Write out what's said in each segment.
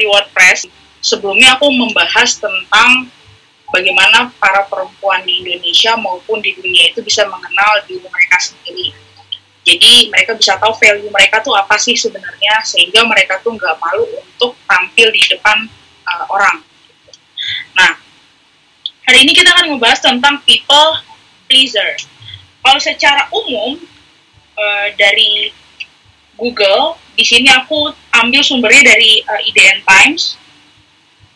di WordPress. Sebelumnya aku membahas tentang bagaimana para perempuan di Indonesia maupun di dunia itu bisa mengenal diri mereka sendiri. Jadi mereka bisa tahu value mereka tuh apa sih sebenarnya sehingga mereka tuh nggak malu untuk tampil di depan uh, orang. Nah, hari ini kita akan membahas tentang people pleaser. Kalau secara umum uh, dari Google, di sini aku ambil sumbernya dari uh, eh, IDN Times.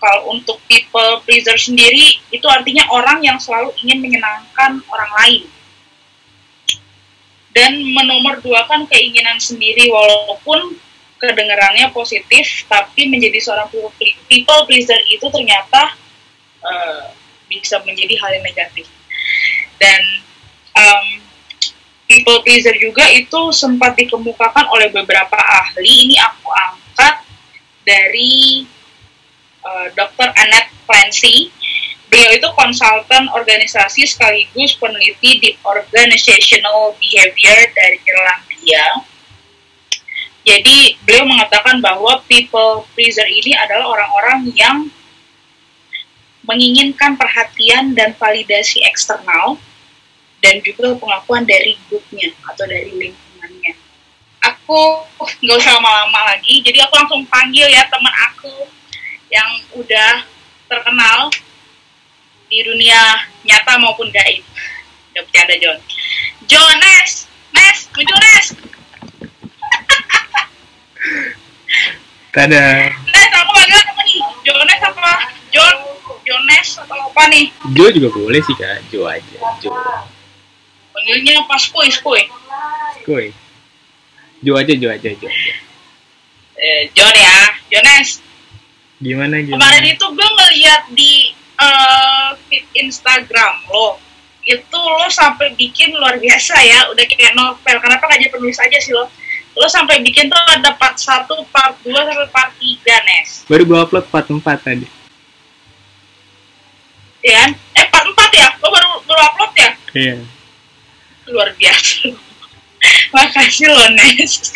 Kalau untuk people pleaser sendiri, itu artinya orang yang selalu ingin menyenangkan orang lain. Dan menomor dua kan keinginan sendiri, walaupun kedengarannya positif, tapi menjadi seorang people pleaser itu ternyata uh, bisa menjadi hal yang negatif. Dan people pleaser juga itu sempat dikemukakan oleh beberapa ahli. Ini aku angkat dari uh, eh, Dr. Annette Clancy. Beliau itu konsultan organisasi sekaligus peneliti di Organizational Behavior dari Irlandia. Jadi beliau mengatakan bahwa people pleaser ini adalah orang-orang yang menginginkan perhatian dan validasi eksternal dan juga pengakuan dari grupnya atau dari lingkungannya. Aku nggak usah lama-lama lagi, jadi aku langsung panggil ya teman aku yang udah terkenal di dunia nyata maupun gaib. Udah bercanda John. John, Nes, Nes, muncul Nes. Tada. Nes, aku panggil apa nih? John Nes apa? John, Jones atau apa nih? Jo juga boleh sih kak, Jo aja, Jo panggilnya pas koi koi koi Jo aja Jo aja Jo aja. Eh, Jon ya. Jones gimana gimana? Kemarin itu gue ngeliat di uh, feed Instagram lo. Itu lo sampai bikin luar biasa ya. Udah kayak novel. Kenapa gak jadi penulis aja sih lo? Lo sampai bikin tuh ada part 1, part 2, sampai part 3, Nes. Baru gue upload part 4 tadi. Ya eh part 4 ya? lo baru, baru upload ya? iya luar biasa. Makasih lo Nes.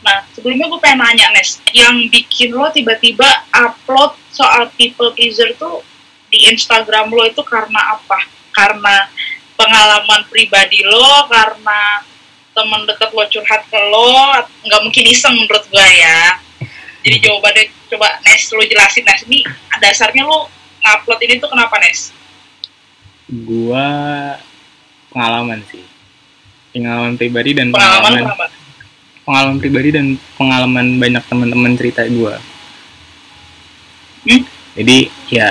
Nah sebelumnya gue pengen nanya Nes. Yang bikin lo tiba-tiba upload soal people pleaser tuh di Instagram lo itu karena apa? Karena pengalaman pribadi lo karena teman dekat lo curhat ke lo nggak mungkin iseng menurut gue ya. Jadi jawabannya coba Nes lo jelasin Nes. Ini dasarnya lo ngupload ini tuh kenapa Nes? Gua pengalaman sih pengalaman pribadi dan pengalaman pengalaman, pengalaman pribadi dan pengalaman banyak teman-teman cerita gue hmm? jadi ya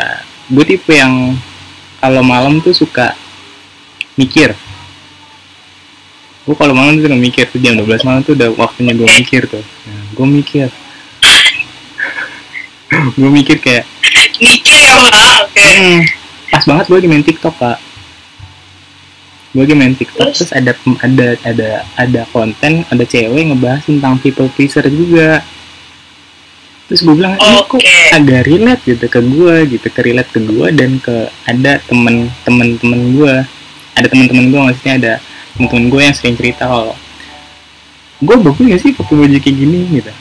gue tipe yang kalau malam tuh suka mikir. Gue kalau malam tuh udah mikir tuh jam 12 malam tuh udah waktunya gue mikir tuh. Nah, gue mikir. Gue mikir kayak mikir oke. Okay. hmm, pas banget gue di main tiktok pak gue lagi main TikTok terus? terus ada ada ada ada konten ada cewek ngebahas tentang people pleaser juga terus gue bilang ini okay. kok agak relate gitu ke gue gitu ke relate ke gue dan ke ada temen temen temen gue ada temen-temen gue maksudnya ada temen-temen gue yang sering cerita kalau gue bagus gak sih pakai baju kayak gini gitu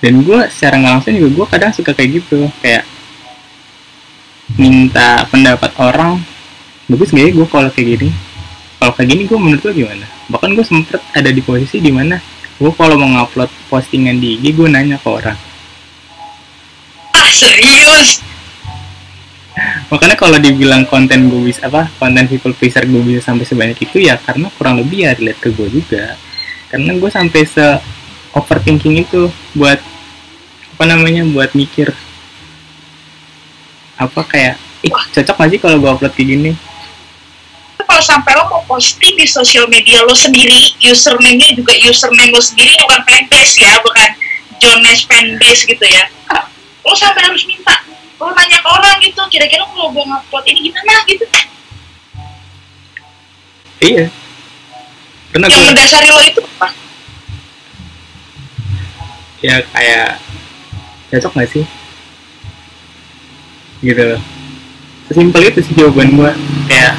dan gue secara nggak langsung juga gue kadang suka kayak gitu kayak minta pendapat orang bagus gak ya gue kalau kayak gini kalau kayak gini gue menurut lo gimana? Bahkan gue sempet ada di posisi di mana gue kalau mau ngupload postingan di IG gue nanya ke orang. Ah serius? Makanya kalau dibilang konten gue bisa apa konten people pleaser gue bisa sampai sebanyak itu ya karena kurang lebih ya relate ke gue juga. Karena gue sampai se overthinking itu buat apa namanya buat mikir apa kayak ih cocok gak sih kalau gue upload kayak gini kalau sampai lo mau posting di sosial media lo sendiri username-nya juga username lo sendiri bukan fanbase ya bukan Jones fanbase gitu ya. Lo sampai harus minta lo nanya ke orang gitu kira-kira kalau gue ngupload ini gimana gitu. Iya. Pernah yang gue... mendasari lo itu apa? Ya kayak cocok gak sih? Gitu. Loh sesimpel itu sih jawaban gue kayak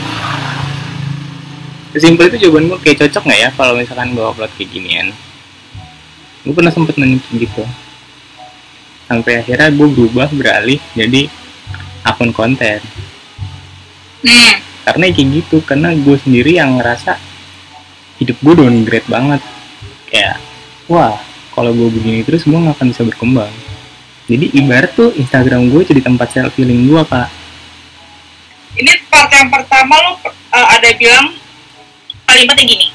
Sesimpel itu jawaban gue kayak cocok nggak ya kalau misalkan gue upload kayak ginian? gue pernah sempet nanya gitu. Sampai akhirnya gue berubah beralih jadi akun konten. Hmm. karena kayak gitu karena gue sendiri yang ngerasa hidup gue downgrade banget. Kayak wah kalau gue begini terus gue gak akan bisa berkembang. Jadi ibarat tuh Instagram gue jadi tempat self healing gue kak. Ini part yang pertama lo uh, ada bilang kalimatnya gini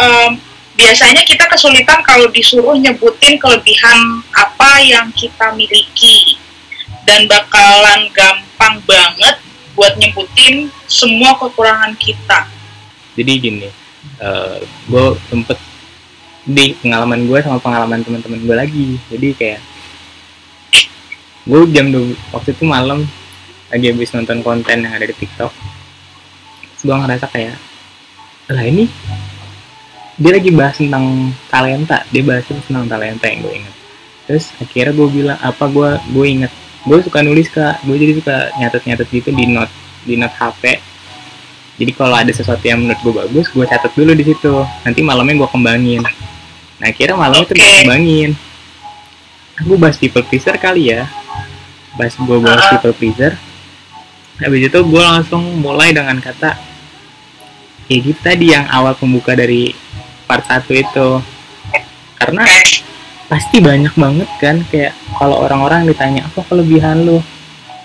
um, biasanya kita kesulitan kalau disuruh nyebutin kelebihan apa yang kita miliki dan bakalan gampang banget buat nyebutin semua kekurangan kita. Jadi gini, uh, gue sempet di pengalaman gue sama pengalaman teman-teman gue lagi. Jadi kayak gue jam dua waktu itu malam lagi habis nonton konten yang ada di TikTok. Gue ngerasa kayak, lah ini dia lagi bahas tentang talenta. Dia bahas tentang talenta yang gue inget terus akhirnya gue bilang apa gue gue inget gue suka nulis kak. Gue jadi suka nyatet nyatet gitu di note di note hp jadi kalau ada sesuatu yang menurut gue bagus gue catat dulu di situ. Nanti malamnya gue kembangin. Nah akhirnya malamnya okay. tuh gue kembangin. Aku bahas people pleaser kali ya. Bahas gue bahas uh. people pleaser habis itu gue langsung mulai dengan kata ya gitu tadi yang awal pembuka dari part 1 itu. Karena pasti banyak banget kan kayak kalau orang-orang ditanya apa kelebihan lu?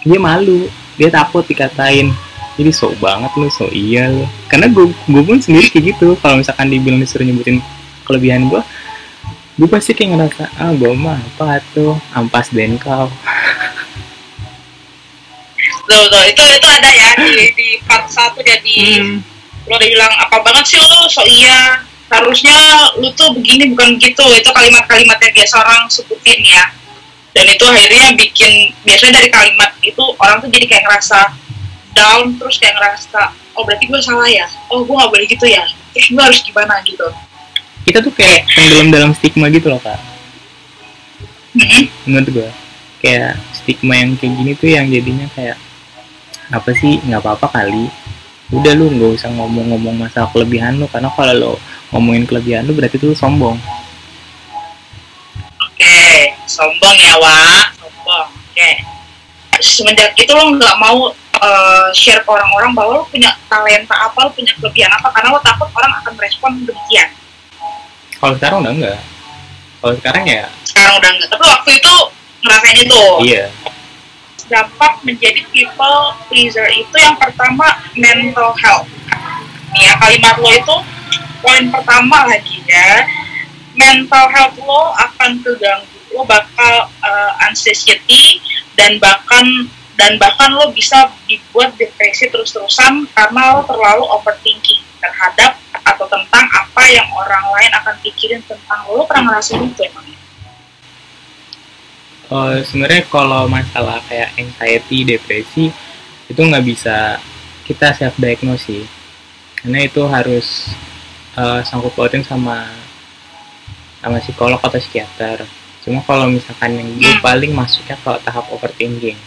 Dia malu dia takut dikatain. Jadi so banget lu so iya lu. Karena gue gue pun sendiri kayak gitu kalau misalkan dibilang disuruh nyebutin kelebihan gue gue pasti kayak ngerasa ah gue mah apa tuh? Ampas den kau. Tuh, tuh, itu itu ada ya di, di part satu jadi hmm. Lo udah bilang apa banget sih lo? So iya. Harusnya lu tuh begini bukan begitu itu kalimat-kalimat yang biasa orang sebutin ya. Dan itu akhirnya bikin biasanya dari kalimat itu orang tuh jadi kayak ngerasa down terus kayak ngerasa oh berarti gue salah ya? Oh gue gak boleh gitu ya? Eh gue harus gimana? gitu. Kita tuh kayak tenggelam dalam stigma gitu loh kak. Mm-hmm. menurut gue kayak stigma yang kayak gini tuh yang jadinya kayak apa sih? Nggak apa-apa kali udah lu nggak usah ngomong-ngomong masalah kelebihan lu karena kalau lo ngomongin kelebihan lu berarti tuh sombong. Oke okay. sombong ya Wak. Sombong oke. Okay. semenjak itu lo nggak mau uh, share ke orang-orang bahwa lo punya talenta apa lo punya kelebihan apa karena lo takut orang akan merespon demikian. Kalau sekarang udah enggak kalau sekarang ya sekarang udah enggak tapi waktu itu ngerasain itu. Iya dampak menjadi people pleaser. Itu yang pertama mental health. Nih ya kalimat lo itu poin pertama lagi ya. Mental health lo akan keganggu. Lo bakal uh, anxiety dan bahkan dan bahkan lo bisa dibuat depresi terus-terusan karena lo terlalu overthinking terhadap atau tentang apa yang orang lain akan pikirin tentang lo, lo pernah ngerasain itu emang? Uh, sebenarnya kalau masalah kayak anxiety, depresi itu nggak bisa kita self diagnosis karena itu harus uh, sangkut pautin sama sama psikolog atau psikiater. Cuma kalau misalkan yang gue hmm. paling masuknya ke tahap overthinking.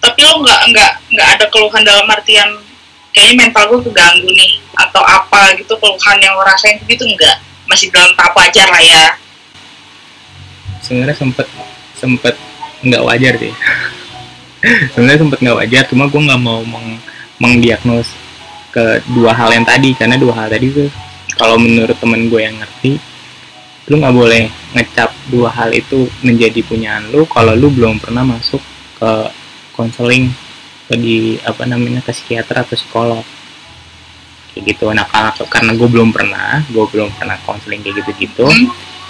Tapi lo nggak nggak nggak ada keluhan dalam artian kayaknya mental gue keganggu nih atau apa gitu keluhan yang lo rasain gitu nggak masih dalam tahap wajar lah ya. Sebenarnya sempet sempet nggak wajar sih. Sebenarnya sempet nggak wajar cuma gue nggak mau meng mengdiagnos ke dua hal yang tadi karena dua hal tadi tuh kalau menurut temen gue yang ngerti lu nggak boleh ngecap dua hal itu menjadi punyaan lu kalau lu belum pernah masuk ke konseling ke di apa namanya ke psikiater atau psikolog. Kayak gitu nah karena gue belum pernah gue belum pernah konseling kayak gitu gitu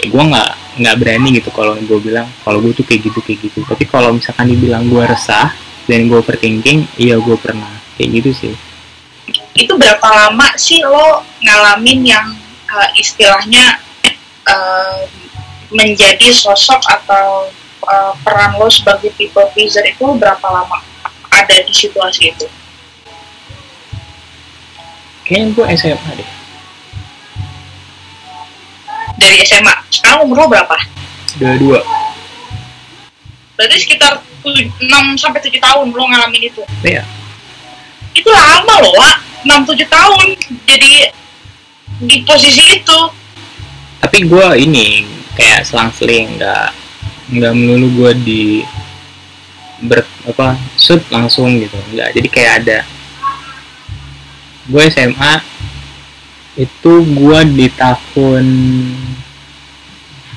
ya gue nggak nggak berani gitu kalau gue bilang kalau gue tuh kayak gitu kayak gitu. Tapi kalau misalkan dibilang gue resah dan gue overthinking iya gue pernah kayak gitu sih. Itu berapa lama sih lo ngalamin yang uh, istilahnya uh, menjadi sosok atau uh, peran lo sebagai people pleaser itu berapa lama ada di situasi itu? Kayaknya gue SMA deh dari SMA. Sekarang umur lo berapa? dua. Berarti sekitar 6 sampai 7 tahun lo ngalamin itu. Iya. Itu lama loh, Wak. 6 7 tahun jadi di posisi itu. tapi gue ini kayak selang-seling nggak nggak melulu gue di ber apa shoot langsung gitu nggak jadi kayak ada gue SMA itu gue di tahun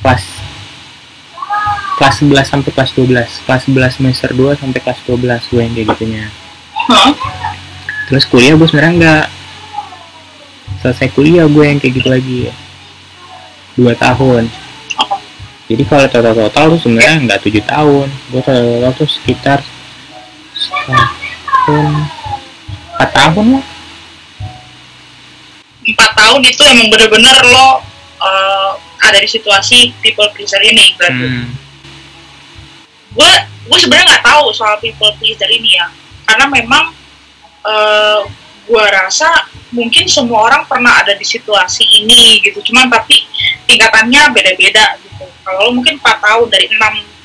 kelas kelas 11 sampai kelas 12 kelas 11 semester 2 sampai kelas 12 gue yang kayak gitunya. Hah? terus kuliah gue sebenarnya nggak selesai kuliah gue yang kayak gitu lagi. Dua tahun. Jadi kalau total total tuh sebenarnya nggak tujuh tahun. Gue total total tuh sekitar setahun empat tahun lah empat tahun itu emang bener-bener lo uh, ada di situasi people pleaser ini berarti. Hmm. gue gue sebenarnya nggak tahu soal people pleaser ini ya. Karena memang uh, gue rasa mungkin semua orang pernah ada di situasi ini gitu. Cuman tapi tingkatannya beda-beda gitu. Kalau lo mungkin 4 tahun dari 6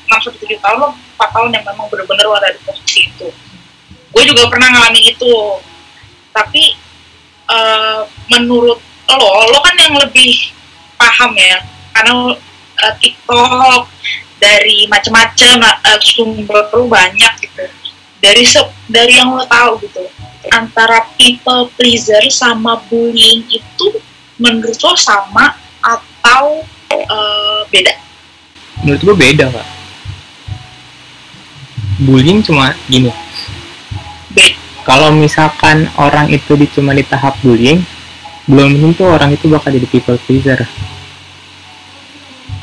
6 sampai 7 tahun lo 4 tahun yang memang bener-bener ada di posisi itu. Gue juga pernah ngalamin itu. Tapi uh, menurut lo lo kan yang lebih paham ya. Karena uh, TikTok dari macam-macam uh, sumber lu banyak gitu. Dari se dari yang lo tahu gitu antara people pleaser sama bullying itu menurut lo sama atau uh, beda? Menurut gue beda kak. Bullying cuma gini. Beda kalau misalkan orang itu cuma di tahap bullying belum tentu orang itu bakal jadi people pleaser.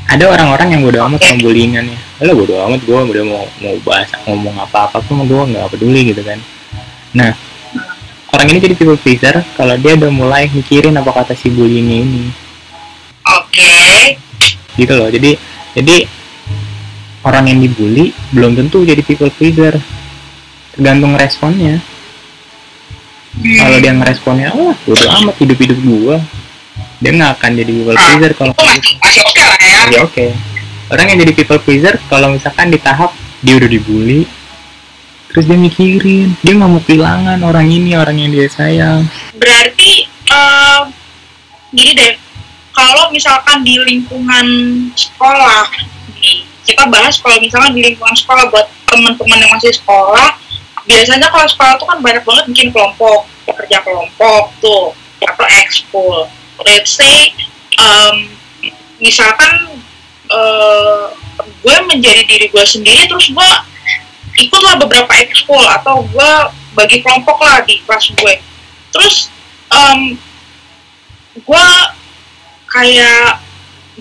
Ada orang-orang yang bodo amat sama bullyingannya. Lo bodo amat gue udah mau mau bahas ngomong apa apa pun gue nggak peduli gitu kan. Nah orang ini jadi people pleaser kalau dia udah mulai mikirin apa kata si bullying ini. Oke. Gitu loh jadi jadi orang yang dibully belum tentu jadi people pleaser. Tergantung responnya. Kalau dia ngeresponnya oh bodo amat hidup hidup gua. Dia nggak akan jadi people pleaser kalau masih masih oke lah ya. Oke. Orang yang jadi people pleaser kalau misalkan di tahap dia udah dibully terus dia mikirin dia nggak mau kehilangan orang ini orang yang dia sayang. Berarti eh, gini deh kalau misalkan di lingkungan sekolah nih kita bahas kalau misalkan di lingkungan sekolah buat teman-teman yang masih sekolah biasanya kalau sekolah tuh kan banyak banget bikin kelompok kerja kelompok tuh atau ekskul. Let's say um, misalkan eh, gue menjadi diri gue sendiri terus gue ikutlah beberapa ekskul atau gue bagi kelompok lah di kelas gue. Terus um, gue kayak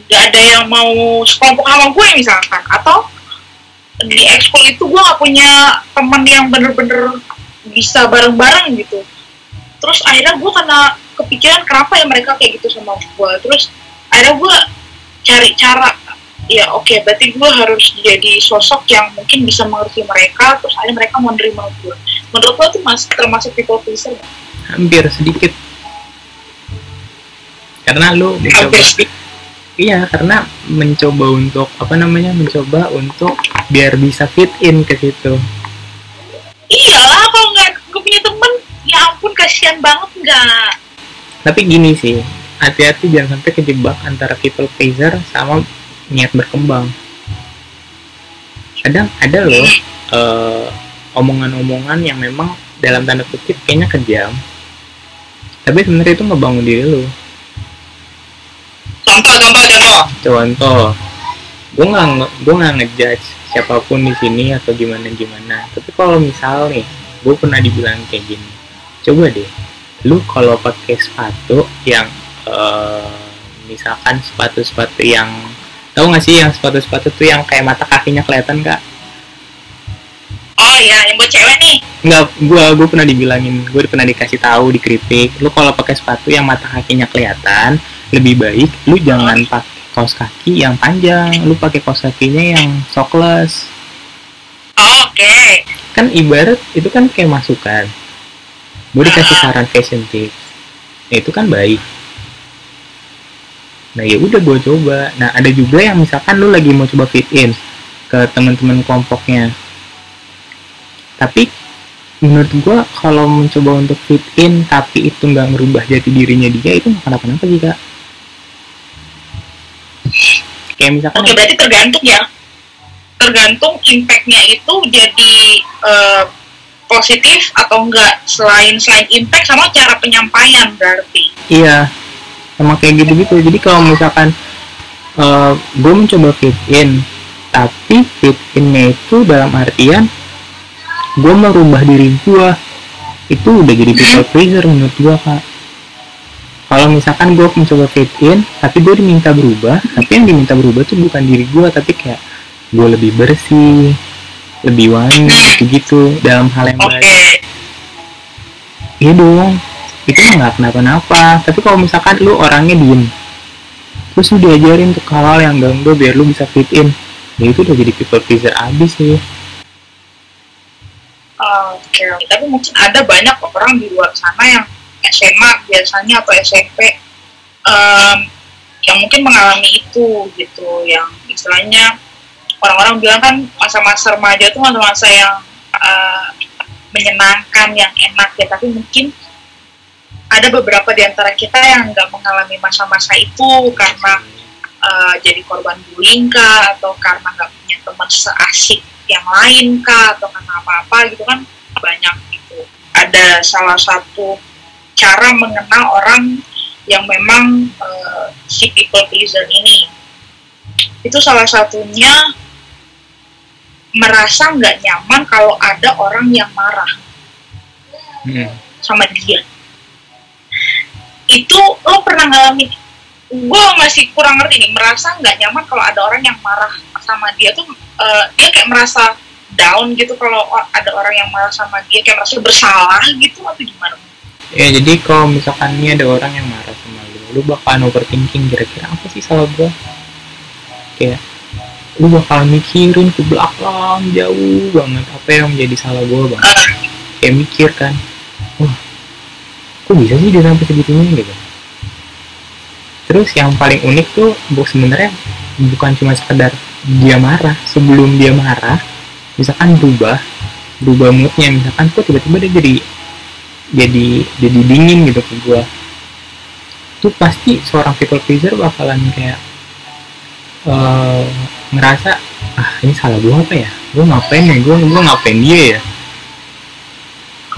gak ada yang mau sekelompok sama gue misalkan atau di ekskul itu gue gak punya teman yang bener-bener bisa bareng-bareng gitu. Terus akhirnya gue kena kepikiran kenapa ya mereka kayak gitu sama gue terus akhirnya gue cari cara ya oke berarti gue harus jadi sosok yang mungkin bisa mengerti mereka terus akhirnya mereka mau nerima gue menurut lo itu mas termasuk people pleaser. Hampir sedikit. Karena lu mencoba iya karena mencoba untuk apa namanya mencoba untuk biar bisa fit in ke situ. Iyalah kalau nggak gue punya temen ya ampun kasihan banget nggak. Tapi gini sih hati-hati jangan sampai kejebak antara people pleaser sama niat berkembang. Kadang ada loh eh, omongan-omongan yang memang dalam tanda kutip kayaknya kejam. Tapi sebenarnya itu ngebangun diri lo contoh contoh contoh contoh. Gue nggak gue nggak ngejudge siapa pun di sini atau gimana gimana tapi kalau misal nih gue pernah dibilang kayak gini. Coba deh lu kalau pakai sepatu yang eh, misalkan sepatu-sepatu yang tahu nggak sih yang sepatu-sepatu tuh yang kayak mata kakinya kelihatan kak oh iya yang buat cewek nih. Nggak gue gue pernah dibilangin gue pernah dikasih tahu dikritik. Lu kalau pakai sepatu yang mata kakinya kelihatan lebih baik lu jangan pakai kaos kaki yang panjang lu pakai kaos kakinya yang sockless. Oh, oke. Kan ibarat itu kan kayak masukan. Gue dikasih saran fashion tips. Nah, itu kan baik. Nah ya udah gue coba. Nah ada juga yang misalkan lu lagi mau coba fit in ke teman-teman kelompoknya. Tapi menurut gue kalau mencoba untuk fit in tapi itu nggak merubah jati dirinya dia itu nggak kenapa-napa sih kak kayak misalkan Oke, berarti tergantung ya. Tergantung impactnya itu jadi eh, positif atau enggak. Selain selain impact sama cara penyampaian berarti. iya sama kayak gitu-gitu jadi kalau misalkan uh, gue mencoba fit in tapi fit innya itu dalam artian gue merubah diri gue itu udah jadi people pleaser menurut gue kak kalau misalkan gue mencoba fit in tapi gue diminta berubah tapi yang diminta berubah tuh bukan diri gue tapi kayak gue lebih bersih lebih wangi gitu dalam hal yang baik. Iya dong itu mah nggak kenapa-napa. Tapi kalau misalkan lu orangnya diem terus lu diajarin tuh hal yang enggak biar lu bisa fit in ya itu udah jadi people pleaser abis sih. Oke, tapi mungkin ada banyak orang di luar sana yang SMA biasanya atau SMP em, yang mungkin mengalami itu gitu, yang istilahnya orang-orang bilang kan masa-masa remaja itu masa-masa yang eh, menyenangkan, yang enak ya, tapi mungkin ada beberapa di antara kita yang nggak mengalami masa-masa itu karena eh, jadi korban bullying kah, atau karena nggak punya teman seasik yang lain kah atau karena apa-apa gitu kan banyak gitu. Ada salah satu cara mengenal orang yang memang eh, si people pleaser ini. Itu salah satunya merasa nggak nyaman kalau ada orang yang marah Hmm. sama dia. Itu lo pernah ngalamin? Gue masih kurang ngerti nih merasa nggak nyaman kalau ada orang yang marah sama dia tuh eh, dia kayak merasa down gitu kalau ada orang yang marah sama dia kayak merasa bersalah gitu atau gimana ya jadi kalau misalkan ini ada orang yang marah sama lu lu bakalan overthinking kira-kira apa sih salah gua? Kayak lu bakal mikirin ke belakang jauh banget apa yang menjadi salah gua bang. Kayak mikir kan wah kok bisa sih dia sampai segitunya gitu. Terus yang paling unik tuh bu sebenarnya bukan cuma sekedar dia marah sebelum dia marah misalkan berubah berubah moodnya misalkan kok tiba-tiba dia jadi jadi jadi dingin gitu ke gua. Tuh pasti seorang people pleaser bakalan kayak eh ngerasa ah ini salah gua apa ya? Gua ngapain ya? Gua gua ngapain dia ya?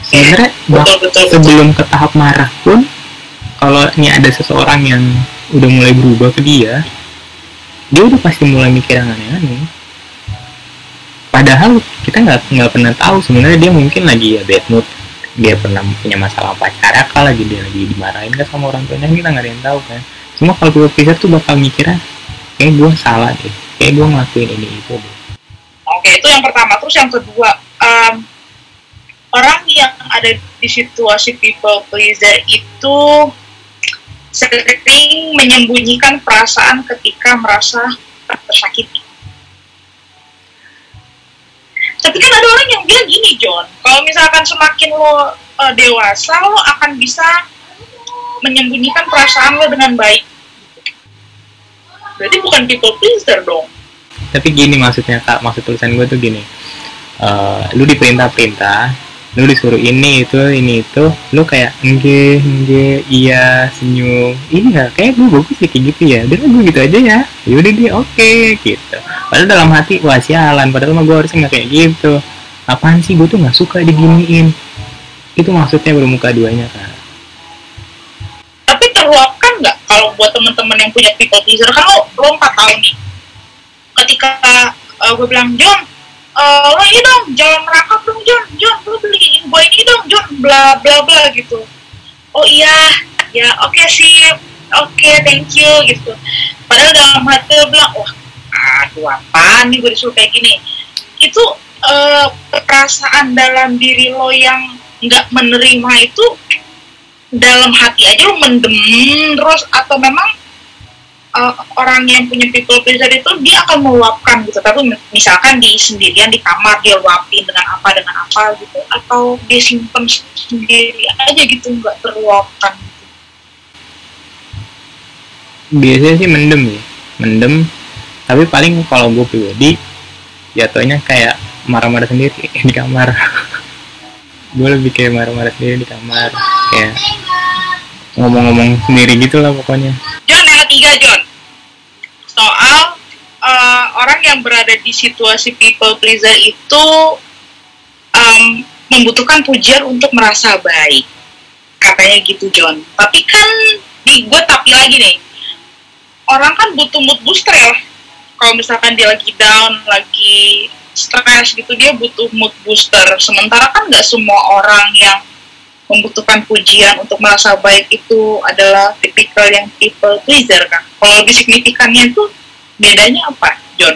Sebenarnya betul betul. sebelum ke tahap marah pun kalau ini ada seseorang yang udah mulai berubah ke dia dia udah pasti mulai mikir yang aneh-aneh. Padahal kita nggak nggak pernah tahu sebenarnya dia mungkin lagi ya bad mood dia pernah punya masalah pacar kah lagi dia lagi dimarahin kan sama orang tuanya kita nggak ada yang tahu kan cuma kalau people pleaser tuh bakal mikirnya kayak gue salah deh kayak gue ngelakuin ini itu deh Oke, itu yang pertama. Terus yang kedua, em, orang yang ada di situasi people pleaser itu sering menyembunyikan perasaan ketika merasa tersakiti. Tapi kan ada orang yang bilang gini, John, kalau misalkan semakin lo eh, dewasa, lo akan bisa menyembunyikan perasaan lo dengan baik. Berarti bukan people pleaser dong. tapi gini maksudnya kak maksud tulisan gue tuh gini. Eh, lu diperintah-perintah lu disuruh ini itu ini itu lu kayak enggak enggak iya senyum. Iya kayak gue bagus sih kayak gitu ya. Udah gue gitu aja ya. Yaudah dia oke gitu padahal dalam hati wah sialan. Padahal mah gue harusnya nggak kayak gitu. Apaan sih? Gue tuh nggak suka diginiin. Itu maksudnya bermuka duanya kak. Tapi terluapkan nggak kalau buat temen-temen yang punya people pleaser? Kan lo lo empat tahun nih. Ketika gue bilang John eh, lo ini dong jalan merangkap dong John John lo beliin gue ini dong John bla bla bla gitu. Oh iya. Ya oke sih oke thank you gitu. Padahal dalam hati lo bilang wah aduh apaan nih gue disuruh kayak gini? Itu eh, perasaan dalam diri lo yang nggak menerima itu dalam hati aja lu mendem terus atau memang uh, orang yang punya people pleaser itu dia akan meluapkan gitu. Tapi misalkan di sendirian di kamar dia luapin dengan apa dengan apa gitu atau dia simpen sendiri aja gitu nggak terluapkan gitu. biasanya sih mendem ya. Mendem tapi paling kalau gue pribadi jatuhnya kayak marah-marah sendiri di kamar. Gue lebih kayak marah-marah sendiri di kamar. Kayak ngomong-ngomong sendiri gitu lah pokoknya. John yang ketiga John. Soal orang yang berada di situasi people pleaser itu um, membutuhkan pujian untuk merasa baik. Katanya gitu John. Tapi kan di gue tapi lagi nih. Orang kan butuh mood booster. ya kalau misalkan dia lagi down lagi stres gitu dia butuh mood booster. Sementara kan nggak semua orang yang membutuhkan pujian untuk merasa baik itu adalah tipikal yang people pleaser kan kalau lebih signifikannya itu bedanya apa John?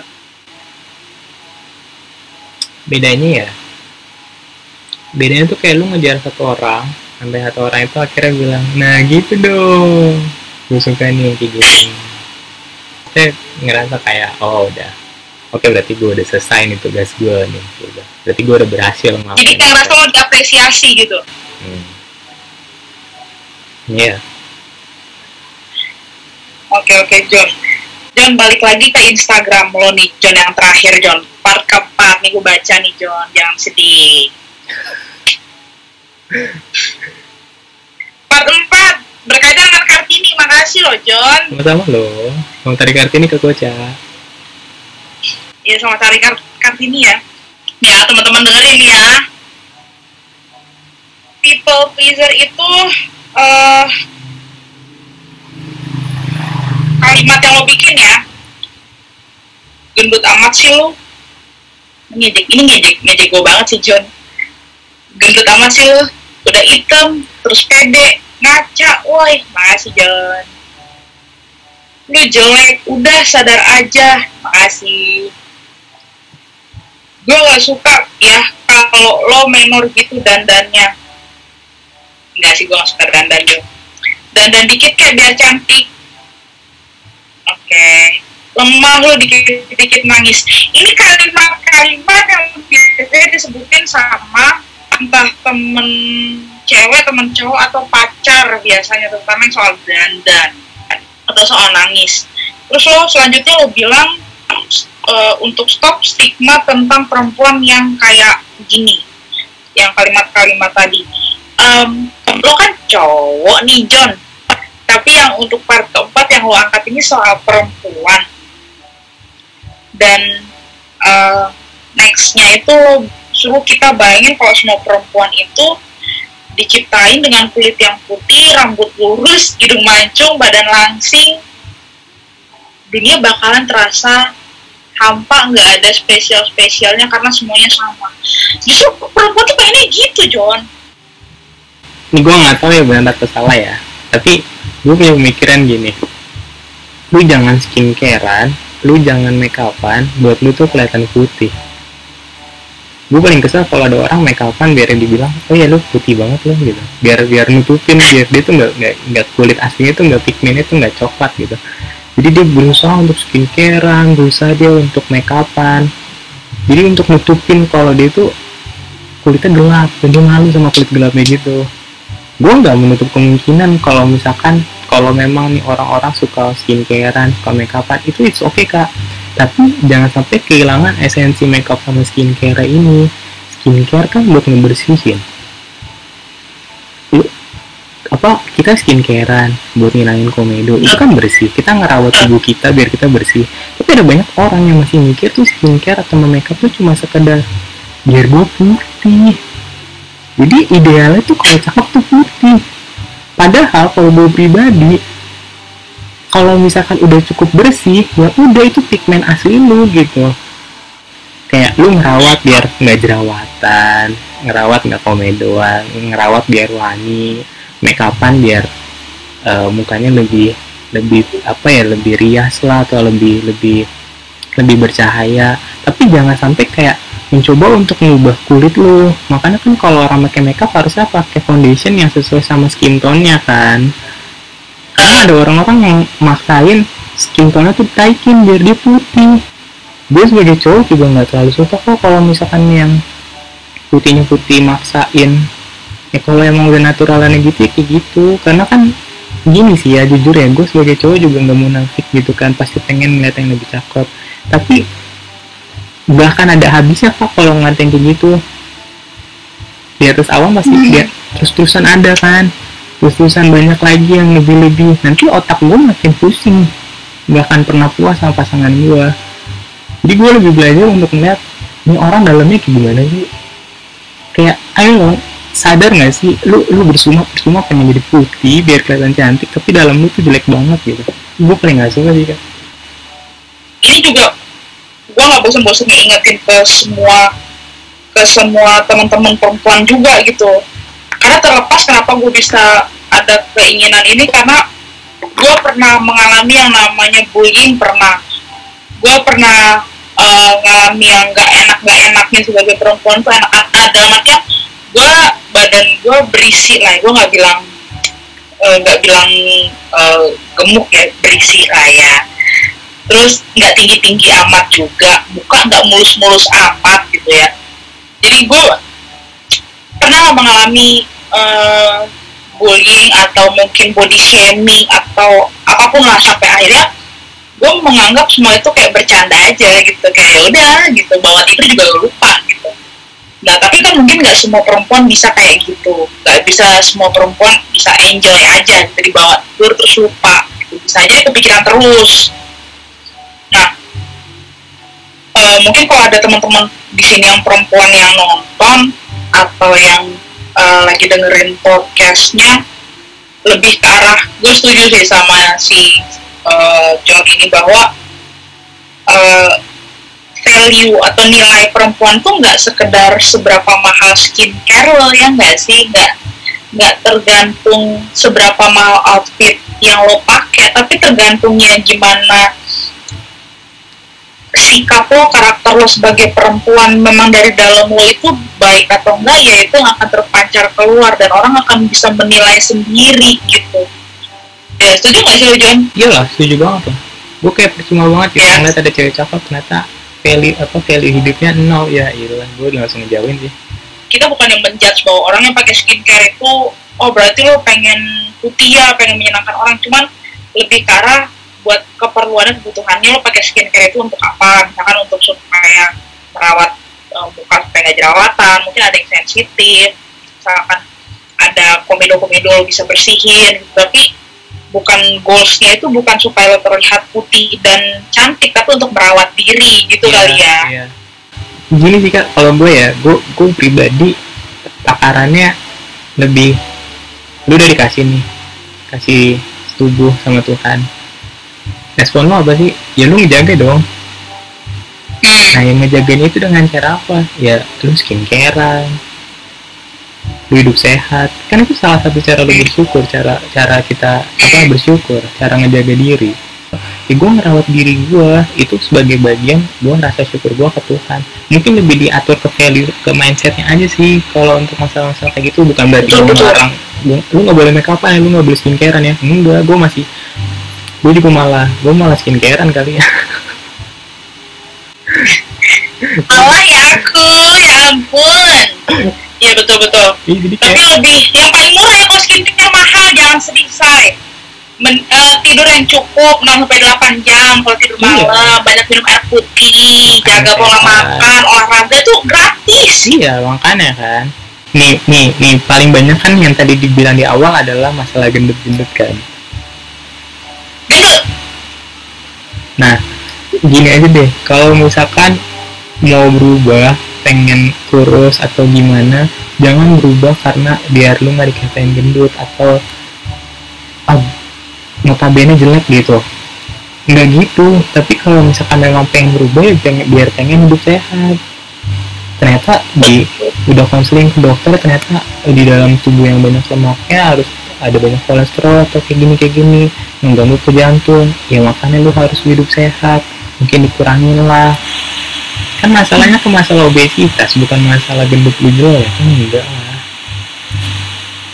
Bedanya ya bedanya tuh kayak lu ngejar satu orang sampai satu orang itu akhirnya bilang nah gitu dong. Gue suka nih kayak gini saya ngerasa kayak oh udah oke berarti gue udah selesai nih tugas gue nih udah berarti gue udah berhasil ngelakuin jadi kayak rasa lo diapresiasi gitu hmm. iya yeah. oke oke John John balik lagi ke Instagram lo nih John yang terakhir John part keempat nih gue baca nih John jangan sedih Part 4 berkaitan. Makasih loh, John. Sama-sama loh. Mau tarik Kartini ke Koca. Iya, sama tarik Kart Kartini ya. Ya, teman-teman dengerin ya. People pleaser itu uh, kalimat yang lo bikin ya. Gendut amat sih lo. Ngejek, ini ngejek, ngejek gue banget sih John gendut amat sih lu udah hitam terus pede ngaca woi makasih John. Lu jelek udah sadar aja makasih. Gue gak suka ya kalau lo menor gitu dandannya. Enggak sih gue gak suka dandan dan dandan dikit kayak biar cantik. Oke. Lemah lo dikit-dikit nangis. Ini kalimat-kalimat yang biasanya disebutin sama entah temen cewek temen cowok atau pacar biasanya terutama yang soal dandan atau soal nangis. Terus lo selanjutnya lo bilang uh, untuk stop stigma tentang perempuan yang kayak gini yang kalimat-kalimat tadi. Um, lo kan cowok nih John. Tapi yang untuk part keempat yang lo angkat ini soal perempuan. Dan uh, nextnya itu lo suruh kita bayangin kalau semua perempuan itu diciptain dengan kulit yang putih, rambut lurus, hidung mancung, badan langsing, dunia bakalan terasa hampa, nggak ada spesial-spesialnya karena semuanya sama. Justru perempuan tuh pengennya gitu, John. Ini gue nggak tahu ya benar atau salah ya, tapi gue punya pemikiran gini. Lu jangan skincarean, lu jangan make upan, buat lu tuh kelihatan putih gue paling kesel kalau ada orang make upan biar dibilang oh ya lu putih banget lo gitu. Biar biar nutupin biar dia tuh nggak nggak kulit aslinya tuh nggak pigmennya tuh nggak coklat gitu. Jadi dia berusaha untuk skincarean berusaha dia untuk make upan. Jadi untuk nutupin kalau dia tuh kulitnya gelap dan dia malu sama kulit gelapnya gitu. Gue nggak menutup kemungkinan kalau misalkan kalau memang nih orang-orang suka skincarean suka make upan itu it's okay kak tapi jangan sampai kehilangan esensi makeup sama skincare ini. Skincare kan buat ngebersihin. Apa kita skincarean buat ngilangin komedo. Itu kan bersih. Kita ngerawat tubuh kita biar kita bersih. Tapi ada banyak orang yang masih mikir tuh skincare atau makeup tuh cuma sekedar biar gue putih. Jadi idealnya tuh kalau cakep tuh putih. Padahal kalau gue pribadi kalau misalkan udah cukup bersih ya udah itu pigmen asli lu gitu. Kayak lu ngerawat biar nggak jerawatan ngerawat nggak komedoan ngerawat biar wangi make upan biar uh, mukanya lebih lebih apa ya lebih rias lah atau lebih lebih lebih bercahaya. Tapi jangan sampai kayak mencoba untuk mengubah kulit lu. Makanya kan kalau orang pakai makeup harusnya pakai foundation yang sesuai sama skin tone-nya kan karena ada orang-orang yang maksain skin tone-nya tuh taikin biar dia putih. Gue sebagai cowok juga nggak terlalu suka kok kalau misalkan yang putihnya putih maksain. Ya kalau emang udah naturalannya gitu ya kayak gitu. Karena kan gini sih ya jujur ya gue sebagai cowok juga nggak munafik gitu kan. Pasti pengen ngeliat yang lebih cakep. Tapi bahkan ada habisnya kok kalau ngatain kayak gitu. Di atas awam pasti hmm. dia terus-terusan ada kan terus-terusan banyak lagi yang lebih-lebih. Nanti otak gue makin pusing. Gak akan pernah puas sama pasangan gue jadi gue lebih belajar untuk melihat ini orang dalamnya kayak gimana sih? Kayak ayo sadar gak sih? Lu lu bersumah bersumah pengen jadi putih biar kelihatan cantik tapi dalam lu tuh jelek banget gitu. Gue paling gak suka sih kan ini juga gue nggak bosan-bosan ngingetin ke semua ke semua teman-teman perempuan juga gitu karena terlepas kenapa gue bisa ada keinginan ini karena gue pernah mengalami yang namanya bullying pernah. Gue pernah uh, ngalami yang gak enak gak enaknya sebagai perempuan tuh enak ada dalam artian gue badan gue berisi lah gue nggak bilang nggak uh, bilang uh, gemuk ya berisi lah ya. Terus nggak tinggi tinggi amat juga buka nggak mulus mulus amat gitu ya. Jadi gue pernah mengalami uh, bullying atau mungkin body shaming atau apa pun lah sampai akhirnya gue menganggap semua itu kayak bercanda aja gitu. Kayak ya udah gitu bawa tidur juga lupa gitu. Nah tapi kan mungkin nggak semua perempuan bisa kayak gitu. Nggak bisa semua perempuan bisa enjoy aja gitu dibawa tidur terus lupa gitu. bisa aja kepikiran terus. Nah uh, mungkin kalau ada teman-teman di sini yang perempuan yang nonton atau yang uh, lagi dengerin podcastnya lebih ke arah gue setuju sih sama si uh, John ini bahwa uh, value atau nilai perempuan tuh nggak sekedar seberapa mahal skincare lo ya nggak sih? Nggak nggak tergantung seberapa mahal outfit yang lo pakai tapi tergantungnya gimana sikap lo karakter lo sebagai perempuan memang dari dalam lo itu baik atau enggak ya itu akan terpancar keluar dan orang akan bisa menilai sendiri gitu. Ya setuju gak sih John? iya lah setuju banget tuh. Gue kayak percuma banget ya yes. ngeliat ada cewek cakep ternyata value apa value hidupnya nol. Ya iyalah gue udah langsung ngejauhin sih. Kita bukan yang menjudge bahwa orang yang pakai skincare itu oh berarti lo pengen putih ya pengen menyenangkan orang. Cuman lebih ke arah buat keperluannya kebutuhannya lo pakai skincare itu untuk apa? Misalkan untuk supaya merawat uh, muka supaya nggak jerawatan mungkin ada yang sensitif misalkan ada komedo-komedo bisa bersihin tapi bukan goalsnya itu bukan supaya lo terlihat putih dan cantik tapi untuk merawat diri gitu yeah, kali ya. yeah. gini sih kak kalau gue ya gue gue pribadi takarannya lebih lu udah dikasih nih kasih tubuh sama Tuhan respon lo apa sih? Ya lu ngejaga dong. Nah yang ngejagain itu dengan cara apa? Ya lu skincarean. Lu hidup sehat. Kan itu salah satu cara lu bersyukur cara cara kita apa bersyukur cara ngejaga diri. Ya gue merawat diri gue itu sebagai bagian gue rasa syukur gue ke Tuhan. Mungkin lebih diatur ke value ke mindsetnya aja sih kalau untuk masalah-masalah kayak gitu. Bukan berarti lu melarang lu nggak boleh make upan ya lu nggak boleh skincarean ya. Enggak gue masih gue juga malah gue malah skincarean kali ya Allah ya aku ya ampun Iya betul betul. Iya, jadi Tapi kayak... lebih yang paling murah kalau skincare mahal jangan sedih say. Men, uh, tidur yang cukup 6 sampai delapan jam kalau tidur iya. malam, banyak minum air putih, jaga pola makan, olahraga tuh gratis. Iya, makanya kan. Nih, nih, nih paling banyak kan yang tadi dibilang di awal adalah masalah gendut-gendut kan. Nah, gini aja deh, kalau misalkan mau berubah pengen kurus atau gimana jangan berubah karena biar lu nggak dikatain gendut atau ah, notabene jelek gitu. Nggak gitu. Tapi kalau misalkan memang pengen berubah ya pengen, biar pengen hidup sehat. Ternyata di udah konseling ke dokter ternyata di dalam tubuh yang banyak lemaknya harus ada banyak kolesterol atau kayak gini kayak gini mengganggu ke jantung ya makanya lu harus hidup sehat mungkin dikurangin lah. Kan masalahnya ke masalah obesitas bukan masalah gendut lu ya kan enggak lah.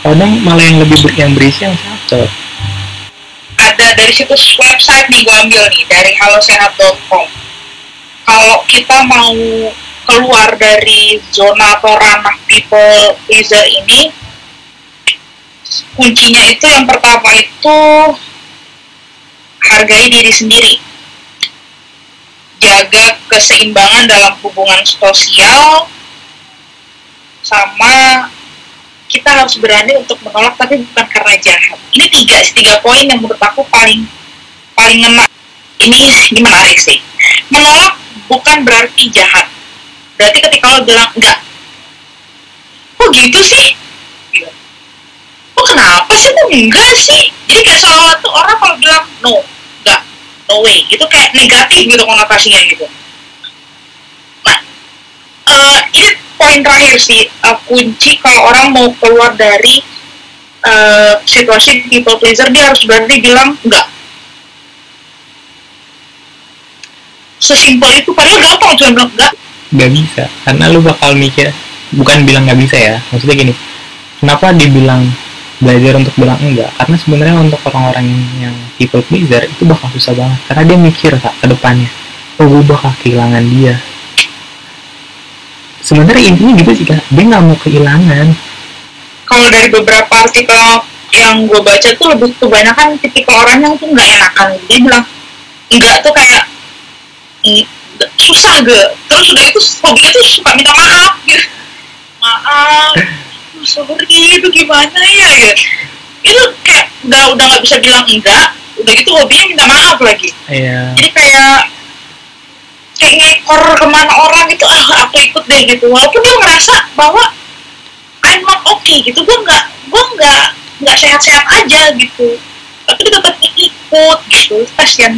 Kadang malah yang lebih ber yang berisi yang satu ada dari situs website nih gue ambil nih dari halosehat.com kalau kita mau keluar dari zona atau ranah people pleaser ini kuncinya itu yang pertama itu hargai diri sendiri. Jaga keseimbangan dalam hubungan sosial sama kita harus berani untuk menolak tapi bukan karena jahat. Ini tiga tiga poin yang menurut aku paling paling ngena ini ini menarik sih? Menolak bukan berarti jahat. Berarti ketika lo bilang enggak. Kok gitu sih. Kenapa sih? Kok enggak sih? Jadi kayak seolah tuh orang kalau bilang no enggak no way. Itu kayak negatif gitu konotasinya gitu. Nah uh, ini poin terakhir sih uh, kunci kalau orang mau keluar dari uh, situasi people pleaser dia harus berarti bilang enggak. Sesimpel itu padahal gampang cuma bilang enggak. Nggak bisa karena lu bakal mikir bukan bilang nggak bisa ya maksudnya gini kenapa dibilang belajar untuk bilang enggak? Karena sebenarnya untuk orang-orang yang people pleaser itu bakal susah banget. Karena dia mikir kak ke depannya. Oh gue bakal kehilangan dia. Sebenarnya intinya gitu sih kak. Dia nggak mau kehilangan. Kalau dari beberapa artikel yang gue baca tuh lebih kebanyakan tipikal orang yang tuh nggak enakan. Dia bilang enggak tuh kayak susah ge. Terus udah itu hobinya tuh suka minta maaf gitu. Maaf sorry itu gimana ya gitu. itu kayak udah udah nggak bisa bilang enggak. Udah gitu hobinya minta maaf lagi. Iya. jadi kayak kayak ngekor ke mana orang gitu ah aku ikut deh gitu. Walaupun dia merasa bahwa I'm not okay gitu. Gue nggak gue nggak nggak sehat-sehat aja gitu. Tapi dia tetap ikut gitu. Kasihan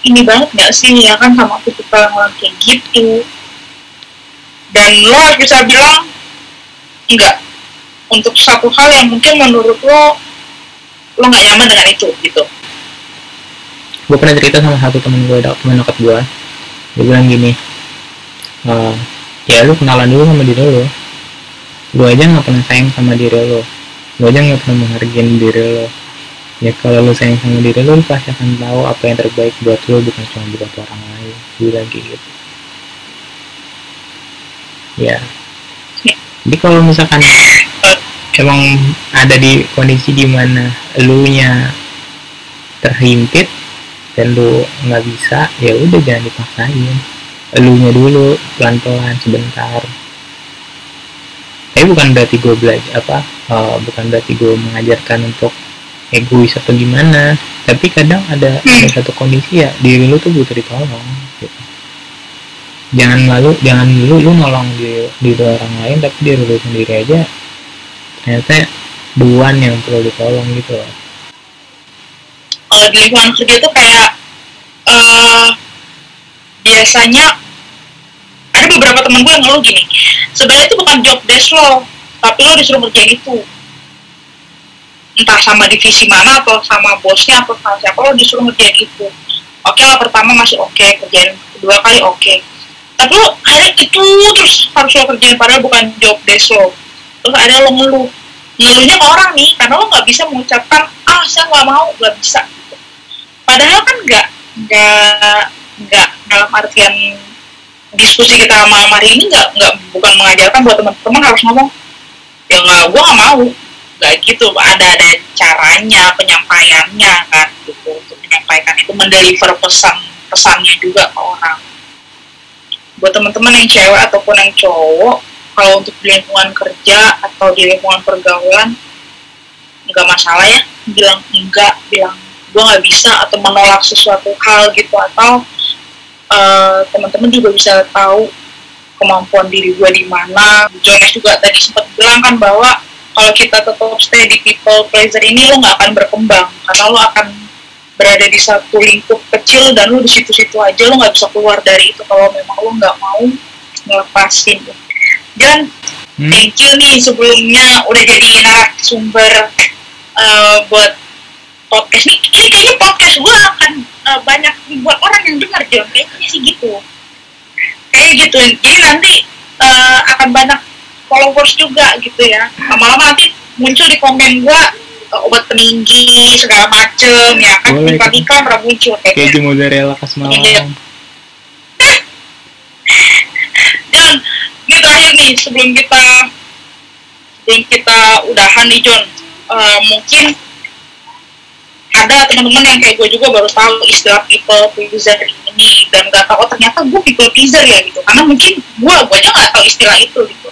ini banget gak sih ya kan sama aku tipikal orang kayak gitu. Dan lo harus bisa bilang enggak untuk satu hal yang mungkin menurut lo lo nggak nyaman dengan itu gitu. Gue pernah cerita sama satu temen gue temen dekat gue dia bilang gini uh, ya lu kenalan dulu sama diri lo lu aja nggak pernah sayang sama diri lo lu aja nggak pernah menghargai diri lo ya kalau lu sayang sama diri lu, lu pasti akan tahu apa yang terbaik buat lu bukan cuma buat orang lain. Gue lagi gitu. Ya. Jadi kalau misalkan emang ada di kondisi di mana lu nya terhimpit dan lu nggak bisa ya udah jangan dipaksain lu nya dulu pelan pelan sebentar tapi bukan berarti gue belajar apa uh, bukan berarti gue mengajarkan untuk egois atau gimana tapi kadang ada hmm. ada satu kondisi ya diri lu tuh butuh ditolong gitu. jangan lalu jangan lu lu nolong di di orang lain tapi diri lu sendiri aja ternyata duan yang perlu ditolong gitu. Loh uh, di lingkungan kerja tuh kayak uh, biasanya ada beberapa temen gue yang ngeluh gini sebenarnya itu bukan job desk lo tapi lo disuruh ngerjain itu. Entah sama divisi mana atau sama bosnya atau sama siapa lo disuruh ngerjain itu. Oke okay lah pertama masih oke okay, kerjain kedua kali oke. Okay. tapi lo ada itu terus harus lo kerjain padahal bukan job desk lo terus ada lo ngeluh. Ngeluhnya ke orang nih karena lo nggak bisa mengucapkan ah saya nggak mau nggak bisa gitu. padahal kan nggak nggak nggak dalam artian diskusi kita malam hari ini nggak nggak bukan mengajarkan buat teman-teman harus ngomong ya nggak gue nggak mau. Nggak gitu ada ada caranya penyampaiannya kan gitu. Untuk menyampaikan itu mendeliver pesan pesannya juga ke orang. Buat teman-teman yang cewek ataupun yang cowok kalau untuk di lingkungan kerja atau di lingkungan pergaulan nggak masalah ya. Bilang enggak bilang gue nggak bisa atau menolak sesuatu hal gitu atau uh, teman-teman juga bisa tahu kemampuan diri gue di mana. Jonas juga tadi sempat bilang kan bahwa kalau kita tetap stay di people pleaser ini lo nggak akan berkembang. Karena lo akan berada di satu lingkup kecil dan lo di situ-situ aja lo nggak bisa keluar dari itu. Kalau memang lo nggak mau ngelepasin dan hmm. thank you nih sebelumnya udah jadi narasumber uh, buat podcast. Nih ini kayaknya podcast gue akan uh, banyak buat orang yang dengar John kayaknya sih gitu. Kayak gitu. Jadi nanti uh, akan banyak followers juga gitu ya. Lama-lama nanti muncul di komen gua uh, obat peninggi segala macem ya kan? Pernah muncul kayak di mozzarella khas Malang iya. John ini terakhir nih sebelum kita sebelum kita udahan nih John uh, mungkin ada teman-teman yang kayak gue juga baru tahu istilah people pleaser ini. Dan gak tahu oh, ternyata gue people pleaser ya gitu. Karena mungkin gue gue aja gak tahu istilah itu gitu.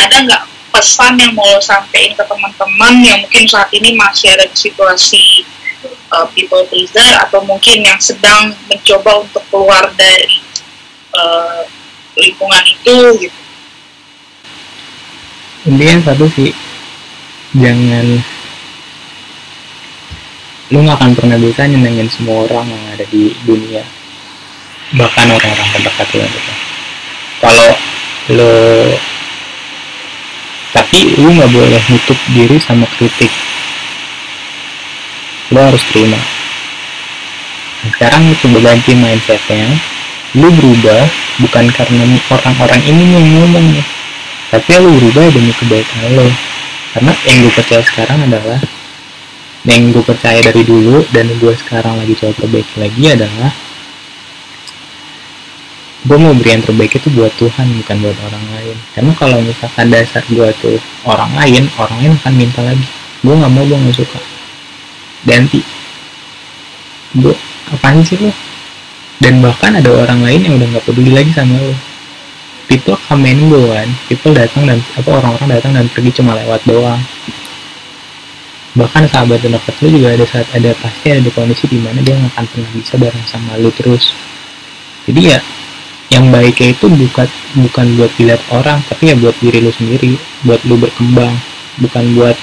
Ada nggak pesan yang mau lo ke teman-teman yang mungkin saat ini masih ada di situasi uh, people pleaser atau mungkin yang sedang mencoba untuk keluar dari uh, lingkungan itu gitu intinya satu sih jangan lu nggak akan pernah bisa nyenengin semua orang yang ada di dunia. Bahkan orang-orang terdekat lu gitu kalau lo tapi lu nggak boleh nutup diri sama kritik. Lo harus terima. Nah, sekarang lu coba mindsetnya. Lu berubah bukan karena orang-orang ini yang ngomong tapi lu berubah demi kebaikan lo karena yang gue percaya sekarang adalah yang gue percaya dari dulu dan gue sekarang lagi coba perbaiki lagi adalah gue mau beri yang terbaik itu buat Tuhan bukan buat orang lain. Karena kalau misalkan dasar gue tuh orang lain orang lain akan minta lagi. Gue nggak mau gue nggak suka. Ganti. Gue apaan sih lo dan bahkan ada orang lain yang udah nggak peduli lagi sama lo people come and go kan. People datang dan apa orang-orang datang dan pergi cuma lewat doang. Bahkan sahabat dan dekat lu juga ada saat ada pasti ada kondisi di mana dia nggak akan pernah bisa bareng sama lu terus. Jadi ya yang baiknya itu bukan bukan buat dilihat orang tapi ya buat diri lu sendiri buat lu berkembang. Bukan buat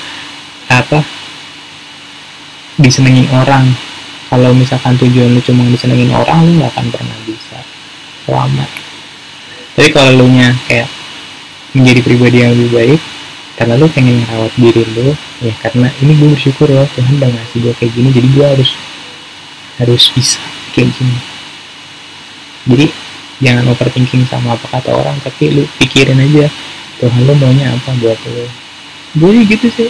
apa disenengin orang. Kalau misalkan tujuan lu cuma disenengin orang lu nggak akan pernah bisa selamat tapi kalau lu nya kayak menjadi pribadi yang lebih baik karena lu pengen merawat diri lu ya karena ini gue bersyukur loh Tuhan udah ngasih gue kayak gini jadi gue harus harus bisa kayak gini. Jadi jangan overthinking sama apa kata orang tapi lu pikirin aja Tuhan lu maunya apa buat lu. Gue gitu sih.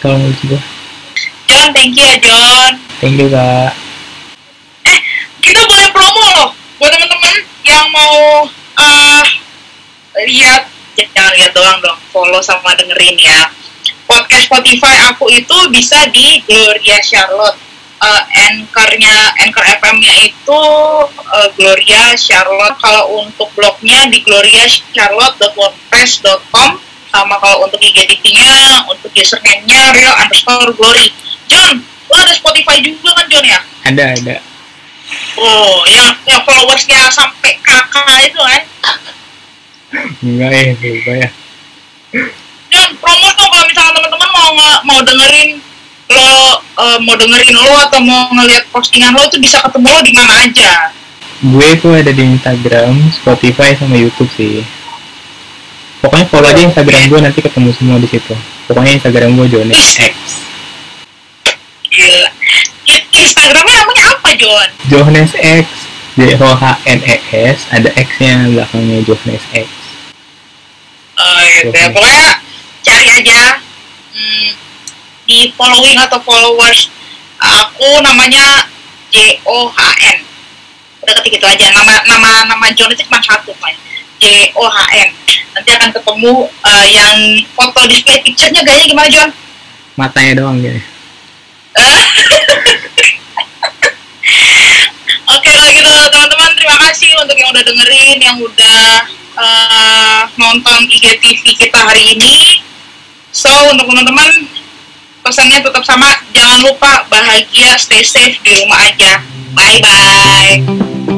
Kalau menurut gue John thank you ya John. Thank you kak. Eh kita boleh promo loh buat teman-teman yang mau uh, lihat jangan lihat doang dong follow sama dengerin ya. Podcast Spotify aku itu bisa di Gloria Charlotte. Uh, anchornya anchor FM-nya itu uh, Gloria Charlotte. Kalau untuk blognya di gloriacharlotte.wordpress.com sama kalau untuk IGTV-nya untuk username-nya real underscore glory. John lo ada Spotify juga kan John ya? Ada ada oh yang yang followersnya sampai kakak itu kan enggak ya lupa ya John promo dong kalau misalnya teman-teman mau mau dengerin lo uh, mau dengerin lo atau mau ngeliat postingan lo itu bisa ketemu lo di mana aja? Gue tuh ada di Instagram, Spotify sama YouTube sih. Pokoknya follow aja Instagram gue nanti ketemu semua di situ. Pokoknya Instagram gue Jones X. Gila. Instagramnya namanya apa John? Jones X. J O H N E S ada X-nya belakangnya Jones X. Oh gitu ya. Pokoknya cari aja. Hmm, di following atau followers aku namanya J O H N udah ketik itu aja nama nama nama John itu cuma satu kan J O H N nanti akan ketemu uh, yang foto display picture-nya gayanya gimana John matanya doang Oke lah gitu teman-teman terima kasih untuk yang udah dengerin yang udah uh, nonton IGTV kita hari ini. So untuk teman-teman pesannya tetap sama jangan lupa bahagia stay safe di rumah aja. Bye bye